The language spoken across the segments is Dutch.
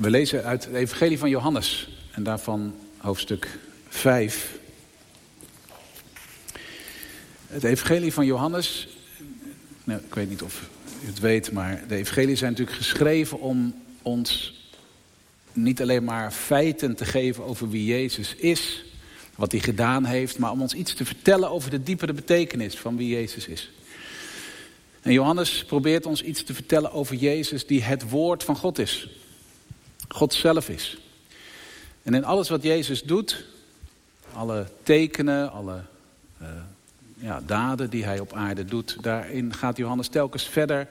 We lezen uit het Evangelie van Johannes en daarvan hoofdstuk 5. Het Evangelie van Johannes, nou, ik weet niet of u het weet, maar de Evangelie zijn natuurlijk geschreven om ons niet alleen maar feiten te geven over wie Jezus is, wat hij gedaan heeft, maar om ons iets te vertellen over de diepere betekenis van wie Jezus is. En Johannes probeert ons iets te vertellen over Jezus die het woord van God is. God zelf is. En in alles wat Jezus doet, alle tekenen, alle uh, ja, daden die hij op aarde doet, daarin gaat Johannes telkens verder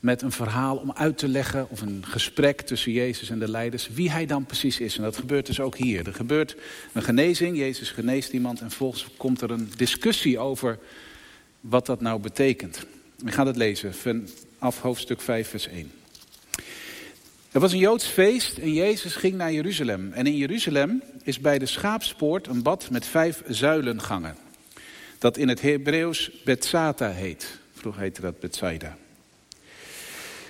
met een verhaal om uit te leggen, of een gesprek tussen Jezus en de leiders, wie hij dan precies is. En dat gebeurt dus ook hier. Er gebeurt een genezing, Jezus geneest iemand en volgens komt er een discussie over wat dat nou betekent. We gaan het lezen vanaf hoofdstuk 5, vers 1. Er was een Joods feest en Jezus ging naar Jeruzalem. En in Jeruzalem is bij de schaapspoort een bad met vijf zuilengangen. Dat in het Hebreeuws Bethsata heet. Vroeger heette dat Bethsaida.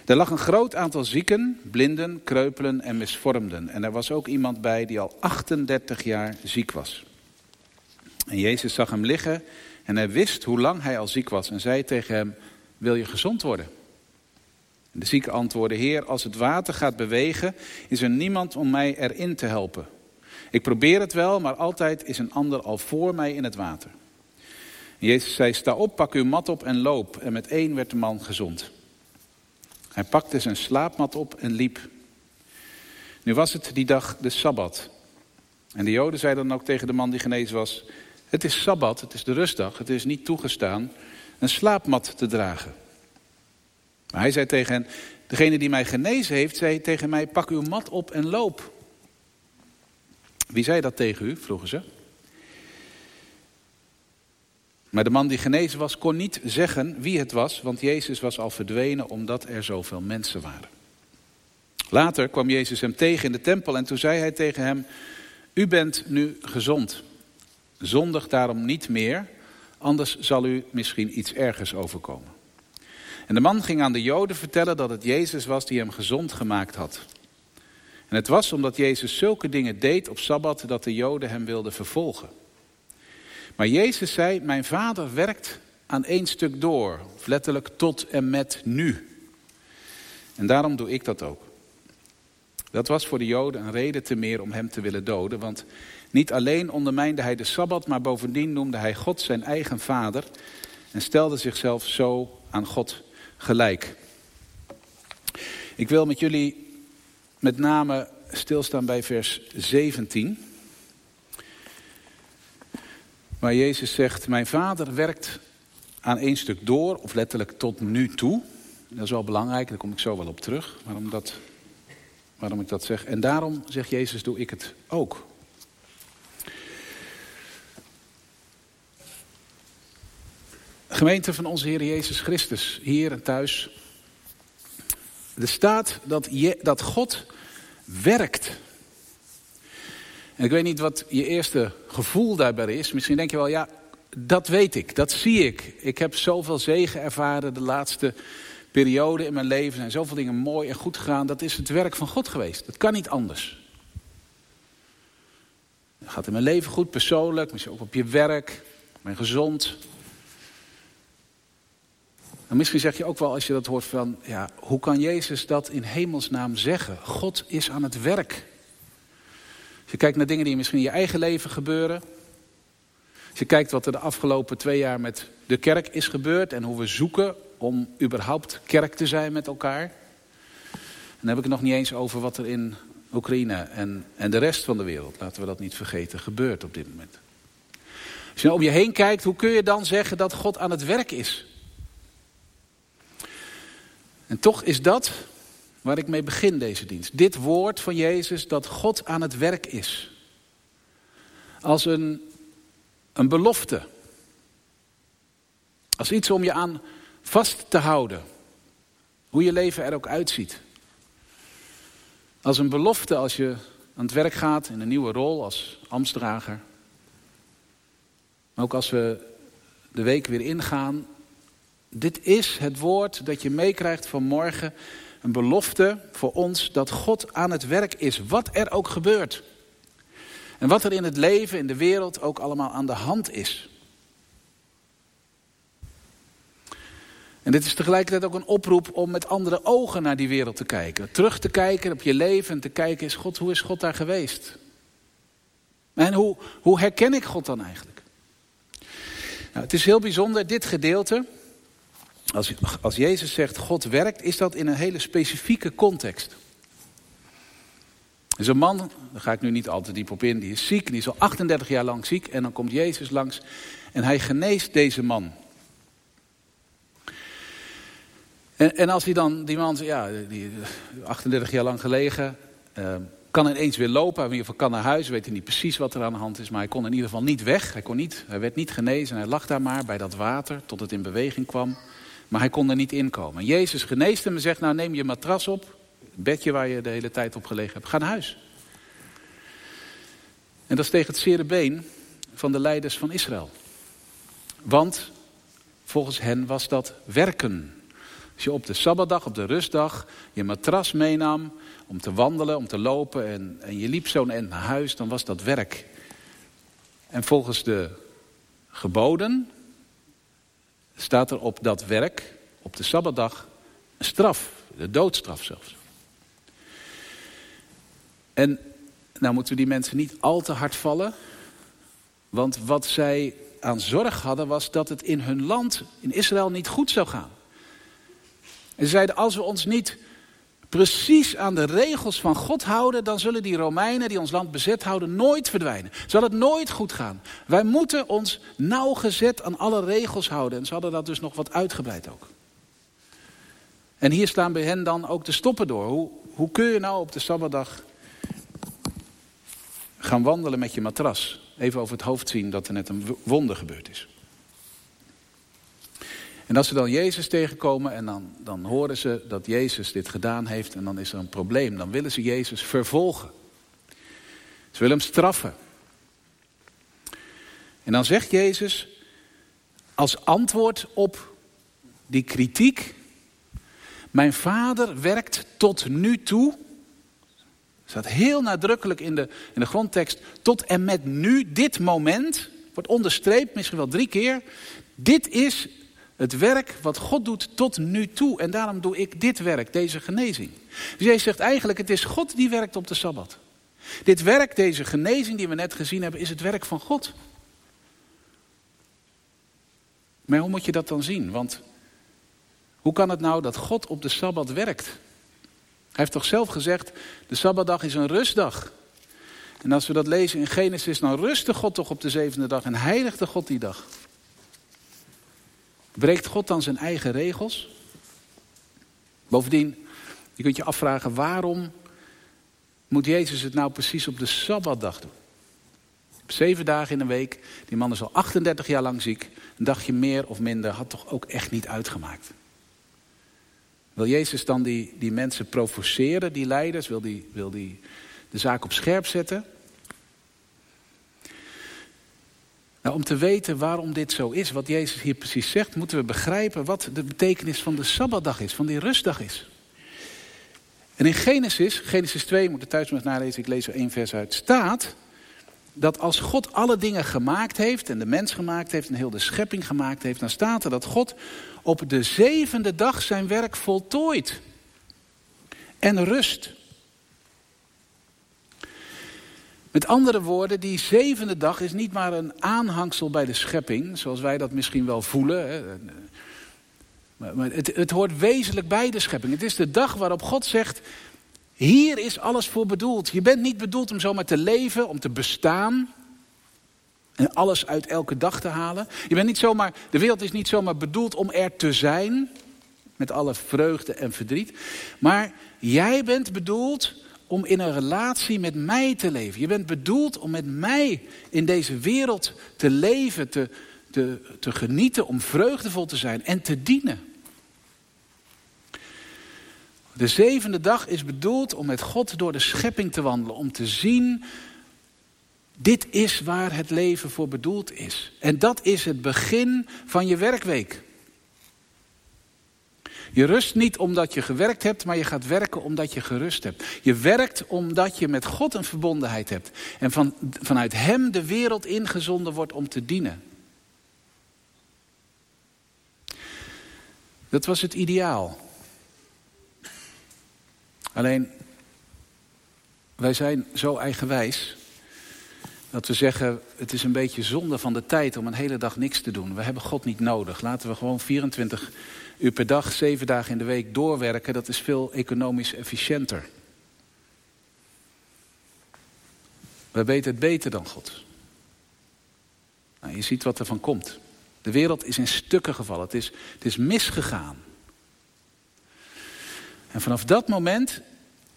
Er lag een groot aantal zieken, blinden, kreupelen en misvormden. En er was ook iemand bij die al 38 jaar ziek was. En Jezus zag hem liggen en hij wist hoe lang hij al ziek was. En zei tegen hem, wil je gezond worden? De zieke antwoordde, Heer, als het water gaat bewegen, is er niemand om mij erin te helpen. Ik probeer het wel, maar altijd is een ander al voor mij in het water. Jezus zei, sta op, pak uw mat op en loop. En met één werd de man gezond. Hij pakte zijn slaapmat op en liep. Nu was het die dag de Sabbat. En de Joden zeiden dan ook tegen de man die genezen was... Het is Sabbat, het is de rustdag, het is niet toegestaan een slaapmat te dragen. Maar hij zei tegen hen, degene die mij genezen heeft, zei tegen mij, pak uw mat op en loop. Wie zei dat tegen u, vroegen ze. Maar de man die genezen was, kon niet zeggen wie het was, want Jezus was al verdwenen omdat er zoveel mensen waren. Later kwam Jezus hem tegen in de tempel en toen zei hij tegen hem, u bent nu gezond. Zondig daarom niet meer, anders zal u misschien iets ergers overkomen. En de man ging aan de Joden vertellen dat het Jezus was die hem gezond gemaakt had. En het was omdat Jezus zulke dingen deed op Sabbat dat de Joden hem wilden vervolgen. Maar Jezus zei, mijn vader werkt aan één stuk door, letterlijk tot en met nu. En daarom doe ik dat ook. Dat was voor de Joden een reden te meer om hem te willen doden, want niet alleen ondermijnde hij de Sabbat, maar bovendien noemde hij God zijn eigen vader en stelde zichzelf zo aan God gelijk. Ik wil met jullie met name stilstaan bij vers 17. Waar Jezus zegt, mijn vader werkt aan één stuk door, of letterlijk tot nu toe. Dat is wel belangrijk, daar kom ik zo wel op terug, waarom, dat, waarom ik dat zeg. En daarom, zegt Jezus, doe ik het ook. Gemeente van onze Heer Jezus Christus, hier en thuis. Er staat dat, je, dat God werkt. En ik weet niet wat je eerste gevoel daarbij is. Misschien denk je wel, ja, dat weet ik, dat zie ik. Ik heb zoveel zegen ervaren de laatste periode in mijn leven. Zijn zoveel dingen mooi en goed gegaan. Dat is het werk van God geweest. Dat kan niet anders. Het gaat in mijn leven goed, persoonlijk, misschien ook op je werk. Ik ben gezond, en misschien zeg je ook wel als je dat hoort van, ja, hoe kan Jezus dat in hemelsnaam zeggen? God is aan het werk. Als je kijkt naar dingen die misschien in je eigen leven gebeuren. Als je kijkt wat er de afgelopen twee jaar met de kerk is gebeurd en hoe we zoeken om überhaupt kerk te zijn met elkaar. dan heb ik het nog niet eens over wat er in Oekraïne en, en de rest van de wereld, laten we dat niet vergeten, gebeurt op dit moment. Als je nou om je heen kijkt, hoe kun je dan zeggen dat God aan het werk is? En toch is dat waar ik mee begin deze dienst. Dit woord van Jezus dat God aan het werk is. Als een, een belofte. Als iets om je aan vast te houden. Hoe je leven er ook uitziet. Als een belofte als je aan het werk gaat in een nieuwe rol als ambtsdrager. Maar ook als we de week weer ingaan dit is het woord dat je meekrijgt van morgen een belofte voor ons dat God aan het werk is, wat er ook gebeurt. En wat er in het leven, in de wereld ook allemaal aan de hand is. En dit is tegelijkertijd ook een oproep om met andere ogen naar die wereld te kijken. Terug te kijken op je leven en te kijken, is God, hoe is God daar geweest? En hoe, hoe herken ik God dan eigenlijk? Nou, het is heel bijzonder, dit gedeelte. Als, Jezus zegt God werkt, is dat in een hele specifieke context. Is een man, daar ga ik nu niet al te diep op in, die is ziek. Die is al 38 jaar lang ziek. En dan komt Jezus langs en hij geneest deze man. En, en als hij dan, die man, ja, die 38 jaar lang gelegen, uh, kan ineens weer lopen. Geval kan naar huis, weet hij niet precies wat er aan de hand is. Maar hij kon in ieder geval niet weg. Hij, kon niet, hij werd niet genezen. Hij lag daar maar bij dat water tot het in beweging kwam. Maar hij kon er niet inkomen. Jezus geneest hem en zegt, nou neem je matras op. Het bedje waar je de hele tijd op gelegen hebt. Ga naar huis. En dat is tegen het zere van de leiders van Israël. Want volgens hen was dat werken. Als je op de Sabbatdag, op de rustdag, je matras meenam om te wandelen, om te lopen en, en je liep zo'n end naar huis, dan was dat werk. En volgens de geboden staat er op dat werk, op de Sabbatdag, een straf, de doodstraf zelfs. En nou moeten we die mensen niet al te hard vallen, want wat zij aan zorg hadden was dat het in hun land, in Israël, niet goed zou gaan. En ze zeiden, als we ons niet precies aan de regels van God houden, dan zullen die Romeinen die ons land bezet houden nooit verdwijnen. Zal het nooit goed gaan. Wij moeten ons nauwgezet aan alle regels houden. En ze hadden dat dus nog wat uitgebreid ook. En hier staan bij hen dan ook de stoppen door. Hoe, hoe kun je nou op de Sabbatdag gaan wandelen met je matras? Even over het hoofd zien dat er net een wonder gebeurd is. En als ze dan Jezus tegenkomen en dan, dan horen ze dat Jezus dit gedaan heeft en dan is er een probleem. Dan willen ze Jezus vervolgen. Ze willen hem straffen. En dan zegt Jezus als antwoord op die kritiek. Mijn vader werkt tot nu toe. Staat heel nadrukkelijk in de, in de grondtekst. Tot en met nu, dit moment. Wordt onderstreept, misschien wel drie keer. Dit is het werk wat God doet tot nu toe. En daarom doe ik dit werk, deze genezing. Dus jij zegt eigenlijk, het is God die werkt op de Sabbat. Dit werk, deze genezing die we net gezien hebben, is het werk van God. Maar hoe moet je dat dan zien? Want hoe kan het nou dat God op de Sabbat werkt? Hij heeft toch zelf gezegd, de Sabbatdag is een rustdag. En als we dat lezen in Genesis, dan rustte God toch op de zevende dag en heiligde God die dag. Breekt God dan zijn eigen regels? Bovendien, je kunt je afvragen waarom moet Jezus het nou precies op de Sabbatdag doen? Zeven dagen in een week, die man is al 38 jaar lang ziek. Een dagje meer of minder had toch ook echt niet uitgemaakt. Wil Jezus dan die, die mensen provoceren, die leiders? Wil die, wil die de zaak op scherp zetten? Nou, om te weten waarom dit zo is, wat Jezus hier precies zegt, moeten we begrijpen wat de betekenis van de Sabbatdag is, van die rustdag is. En in Genesis, Genesis 2, moet je thuis maar nalezen, ik lees er één vers uit, staat dat als God alle dingen gemaakt heeft en de mens gemaakt heeft en heel de schepping gemaakt heeft, dan staat er dat God op de zevende dag zijn werk voltooit en rust. Met andere woorden, die zevende dag is niet maar een aanhangsel bij de schepping, zoals wij dat misschien wel voelen. Hè. Maar het, het hoort wezenlijk bij de schepping. Het is de dag waarop God zegt, hier is alles voor bedoeld. Je bent niet bedoeld om zomaar te leven, om te bestaan. En alles uit elke dag te halen. Je bent niet zomaar, de wereld is niet zomaar bedoeld om er te zijn. Met alle vreugde en verdriet. Maar jij bent bedoeld om in een relatie met mij te leven. Je bent bedoeld om met mij in deze wereld te leven, te, te, te genieten, om vreugdevol te zijn en te dienen. De zevende dag is bedoeld om met God door de schepping te wandelen, om te zien, dit is waar het leven voor bedoeld is. En dat is het begin van je werkweek. Je rust niet omdat je gewerkt hebt, maar je gaat werken omdat je gerust hebt. Je werkt omdat je met God een verbondenheid hebt. En van, vanuit Hem de wereld ingezonden wordt om te dienen. Dat was het ideaal. Alleen, wij zijn zo eigenwijs dat we zeggen, het is een beetje zonde van de tijd om een hele dag niks te doen. We hebben God niet nodig. Laten we gewoon 24 uur per dag, zeven dagen in de week doorwerken. Dat is veel economisch efficiënter. We weten het beter dan God. Nou, je ziet wat er van komt. De wereld is in stukken gevallen. Het is, het is misgegaan. En vanaf dat moment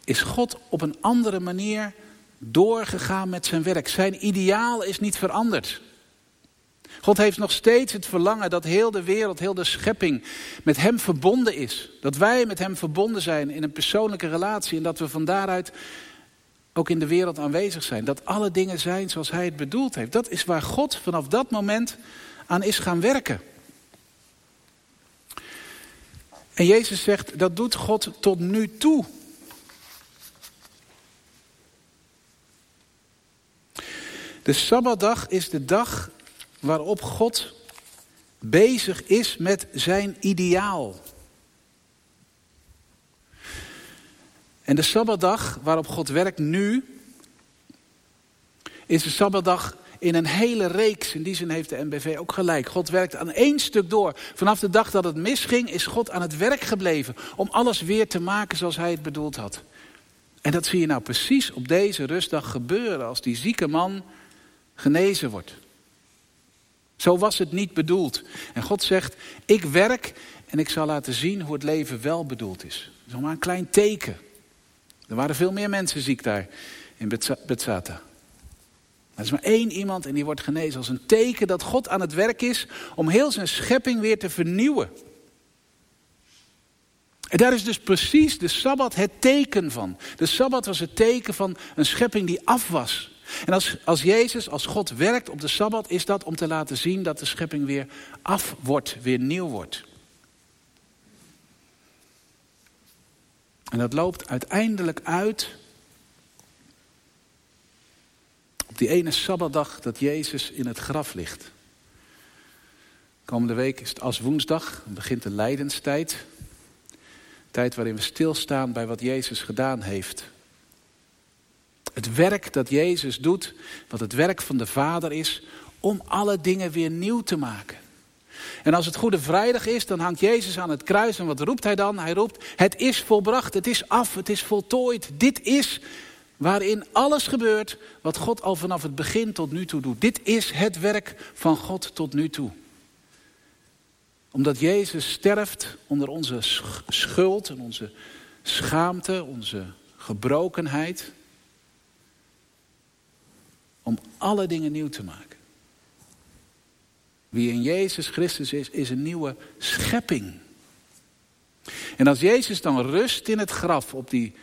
is God op een andere manier doorgegaan met zijn werk. Zijn ideaal is niet veranderd. God heeft nog steeds het verlangen dat heel de wereld, heel de schepping met Hem verbonden is. Dat wij met Hem verbonden zijn in een persoonlijke relatie en dat we van daaruit ook in de wereld aanwezig zijn. Dat alle dingen zijn zoals Hij het bedoeld heeft. Dat is waar God vanaf dat moment aan is gaan werken. En Jezus zegt, dat doet God tot nu toe. De Sabbatdag is de dag waarop God bezig is met zijn ideaal. En de Sabbatdag waarop God werkt nu, is de Sabbatdag in een hele reeks. In die zin heeft de NBV ook gelijk. God werkt aan één stuk door. Vanaf de dag dat het misging is God aan het werk gebleven om alles weer te maken zoals hij het bedoeld had. En dat zie je nou precies op deze rustdag gebeuren als die zieke man genezen wordt. Zo was het niet bedoeld. En God zegt, ik werk en ik zal laten zien hoe het leven wel bedoeld is. Dat is maar een klein teken. Er waren veel meer mensen ziek daar in Betsata. Er is maar één iemand en die wordt genezen als een teken dat God aan het werk is om heel zijn schepping weer te vernieuwen. En daar is dus precies de Sabbat het teken van. De Sabbat was het teken van een schepping die af was. En als, als Jezus, als God werkt op de Sabbat, is dat om te laten zien dat de schepping weer af wordt, weer nieuw wordt. En dat loopt uiteindelijk uit op die ene Sabbatdag dat Jezus in het graf ligt. Komende week is het als woensdag, begint de lijdenstijd. Tijd waarin we stilstaan bij wat Jezus gedaan heeft het werk dat Jezus doet, wat het werk van de Vader is, om alle dingen weer nieuw te maken. En als het Goede Vrijdag is, dan hangt Jezus aan het kruis. En wat roept hij dan? Hij roept, het is volbracht, het is af, het is voltooid. Dit is waarin alles gebeurt wat God al vanaf het begin tot nu toe doet. Dit is het werk van God tot nu toe. Omdat Jezus sterft onder onze schuld en onze schaamte, onze gebrokenheid om alle dingen nieuw te maken. Wie in Jezus Christus is, is een nieuwe schepping. En als Jezus dan rust in het graf op die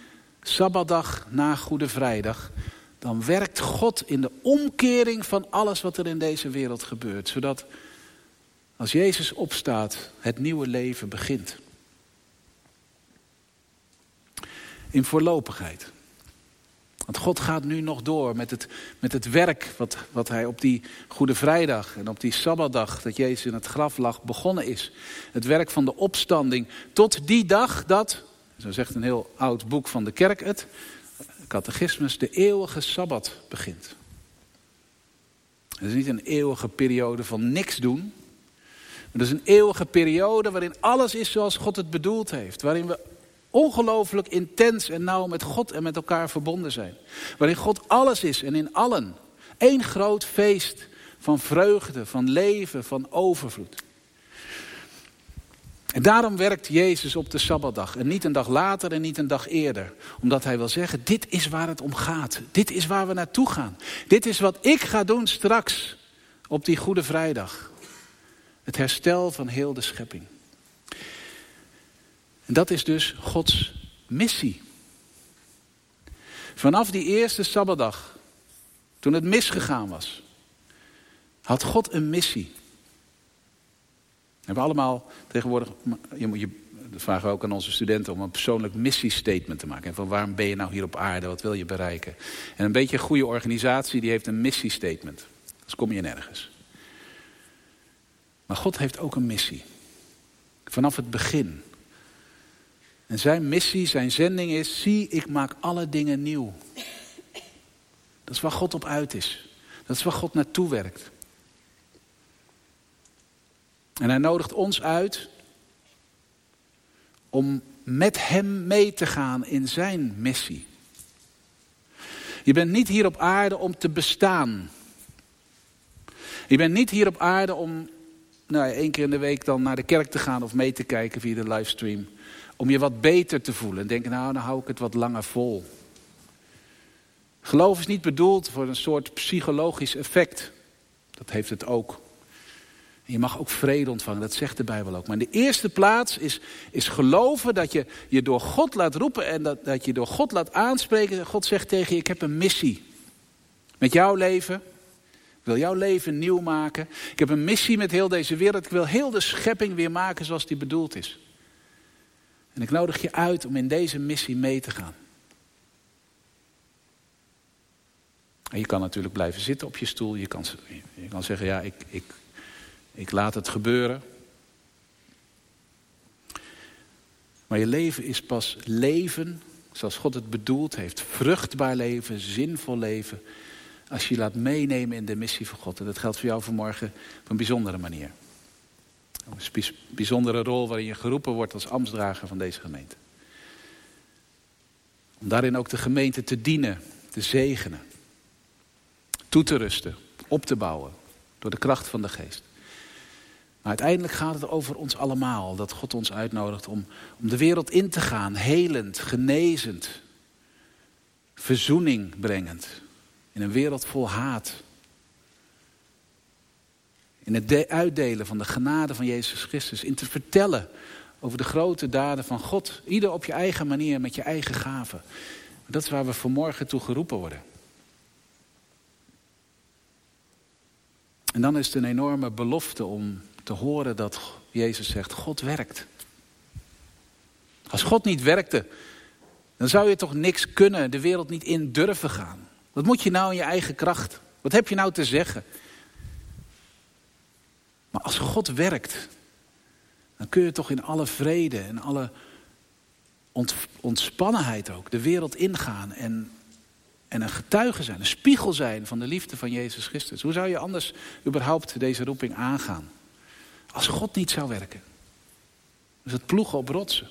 Sabbatdag na Goede Vrijdag, dan werkt God in de omkering van alles wat er in deze wereld gebeurt. Zodat als Jezus opstaat, het nieuwe leven begint. In voorlopigheid. Want God gaat nu nog door met het, met het werk wat, wat hij op die Goede Vrijdag en op die Sabbatdag dat Jezus in het graf lag begonnen is. Het werk van de opstanding tot die dag dat, zo zegt een heel oud boek van de kerk het, catechismus, de eeuwige Sabbat begint. Het is niet een eeuwige periode van niks doen. Maar het is een eeuwige periode waarin alles is zoals God het bedoeld heeft. Waarin we ongelooflijk intens en nauw met God en met elkaar verbonden zijn. Waarin God alles is en in allen. Eén groot feest van vreugde, van leven, van overvloed. En daarom werkt Jezus op de Sabbatdag. En niet een dag later en niet een dag eerder. Omdat hij wil zeggen, dit is waar het om gaat. Dit is waar we naartoe gaan. Dit is wat ik ga doen straks op die Goede Vrijdag. Het herstel van heel de schepping. En dat is dus Gods missie. Vanaf die eerste Sabbatdag, toen het misgegaan was, had God een missie. We hebben allemaal tegenwoordig, je je dat vragen we ook aan onze studenten om een persoonlijk missiestatement te maken. En van waarom ben je nou hier op aarde? Wat wil je bereiken? En een beetje een goede organisatie die heeft een missiestatement. Dus kom je nergens. Maar God heeft ook een missie. Vanaf het begin. En zijn missie, zijn zending is, zie ik maak alle dingen nieuw. Dat is waar God op uit is. Dat is waar God naartoe werkt. En hij nodigt ons uit om met hem mee te gaan in zijn missie. Je bent niet hier op aarde om te bestaan. Je bent niet hier op aarde om nou, één keer in de week dan naar de kerk te gaan of mee te kijken via de livestream. Om je wat beter te voelen en denken, nou dan hou ik het wat langer vol. Geloof is niet bedoeld voor een soort psychologisch effect. Dat heeft het ook. Je mag ook vrede ontvangen, dat zegt de Bijbel ook. Maar in de eerste plaats is, is geloven dat je je door God laat roepen en dat, dat je door God laat aanspreken. God zegt tegen je, ik heb een missie. Met jouw leven. Ik wil jouw leven nieuw maken. Ik heb een missie met heel deze wereld. Ik wil heel de schepping weer maken zoals die bedoeld is. En ik nodig je uit om in deze missie mee te gaan. En je kan natuurlijk blijven zitten op je stoel. Je kan, zeggen, ja, ik, ik, ik laat het gebeuren. Maar je leven is pas leven zoals God het bedoeld heeft. Vruchtbaar leven, zinvol leven. Als je je laat meenemen in de missie van God. En dat geldt voor jou vanmorgen op een bijzondere manier. Een bijzondere rol waarin je geroepen wordt als ambtsdrager van deze gemeente. Om daarin ook de gemeente te dienen, te zegenen. Toe te rusten, op te bouwen. Door de kracht van de geest. Maar uiteindelijk gaat het over ons allemaal. Dat God ons uitnodigt om, om de wereld in te gaan. Helend, genezend. Verzoening brengend. In een wereld vol haat. In het uitdelen van de genade van Jezus Christus. In te vertellen over de grote daden van God. Ieder op je eigen manier, met je eigen gaven. Dat is waar we vanmorgen toe geroepen worden. En dan is het een enorme belofte om te horen dat Jezus zegt, God werkt. Als God niet werkte, dan zou je toch niks kunnen, de wereld niet in durven gaan. Wat moet je nou in je eigen kracht? Wat heb je nou te zeggen? Maar als God werkt, dan kun je toch in alle vrede en alle ontspannenheid ook de wereld ingaan en, en een getuige zijn, een spiegel zijn van de liefde van Jezus Christus. Hoe zou je anders überhaupt deze roeping aangaan? Als God niet zou werken. Dus het ploegen op rotsen.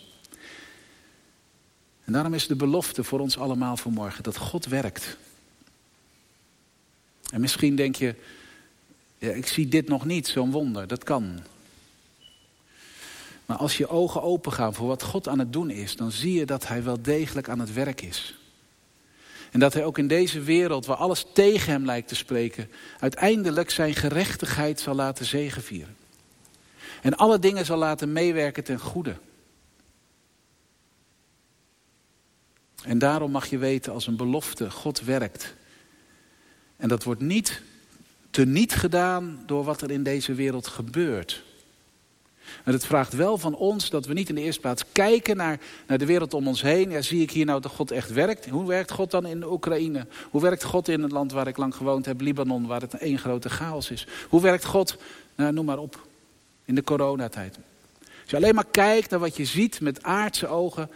En daarom is de belofte voor ons allemaal vanmorgen dat God werkt. En misschien denk je, ja, ik zie dit nog niet, zo'n wonder, dat kan. Maar als je ogen open gaan voor wat God aan het doen is, dan zie je dat Hij wel degelijk aan het werk is. En dat Hij ook in deze wereld, waar alles tegen Hem lijkt te spreken, uiteindelijk Zijn gerechtigheid zal laten zegevieren. En alle dingen zal laten meewerken ten goede. En daarom mag je weten als een belofte, God werkt. En dat wordt niet teniet gedaan door wat er in deze wereld gebeurt. En het vraagt wel van ons dat we niet in de eerste plaats kijken naar, naar de wereld om ons heen. Ja, zie ik hier nou dat God echt werkt? Hoe werkt God dan in de Oekraïne? Hoe werkt God in het land waar ik lang gewoond heb, Libanon, waar het één grote chaos is? Hoe werkt God? Nou, noem maar op in de coronatijd. Als je alleen maar kijkt naar wat je ziet met aardse ogen,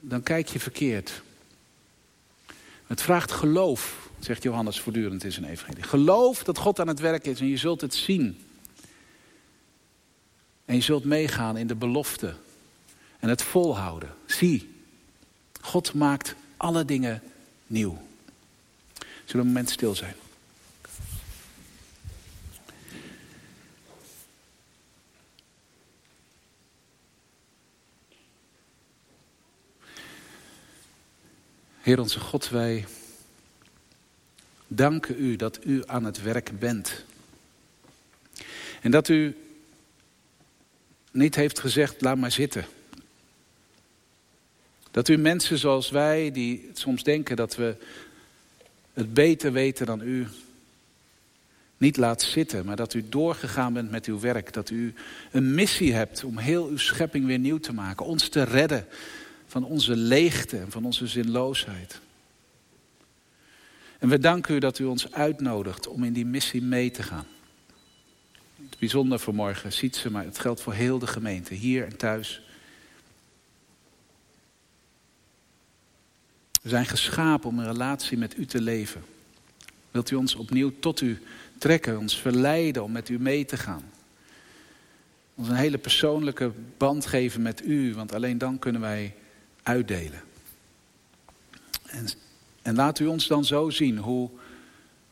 dan kijk je verkeerd. Het vraagt geloof, zegt Johannes voortdurend in zijn evangelie. Geloof dat God aan het werk is en je zult het zien. En je zult meegaan in de belofte en het volhouden. Zie, God maakt alle dingen nieuw. Zullen we een moment stil zijn? Heer onze God, wij danken u dat u aan het werk bent. En dat u niet heeft gezegd, laat maar zitten. Dat u mensen zoals wij, die soms denken dat we het beter weten dan u, niet laat zitten, maar dat u doorgegaan bent met uw werk. Dat u een missie hebt om heel uw schepping weer nieuw te maken. Ons te redden van onze leegte en van onze zinloosheid. En we danken u dat u ons uitnodigt om in die missie mee te gaan. Het bijzonder voor morgen, ziet ze, maar het geldt voor heel de gemeente, hier en thuis. We zijn geschapen om een relatie met u te leven. Wilt u ons opnieuw tot u trekken, ons verleiden om met u mee te gaan? Ons een hele persoonlijke band geven met u, want alleen dan kunnen wij uitdelen. En, en laat u ons dan zo zien hoe,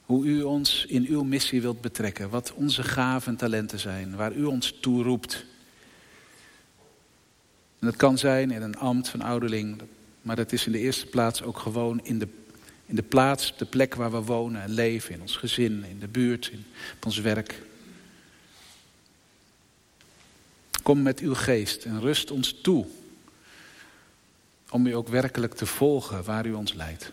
hoe u ons in uw missie wilt betrekken. Wat onze gaven en talenten zijn, waar u ons toe roept. En dat kan zijn in een ambt van ouderling, maar dat is in de eerste plaats ook gewoon in de, in de plaats, de plek waar we wonen en leven, in ons gezin, in de buurt, in, op ons werk. Kom met uw geest en rust ons toe om u ook werkelijk te volgen waar u ons leidt.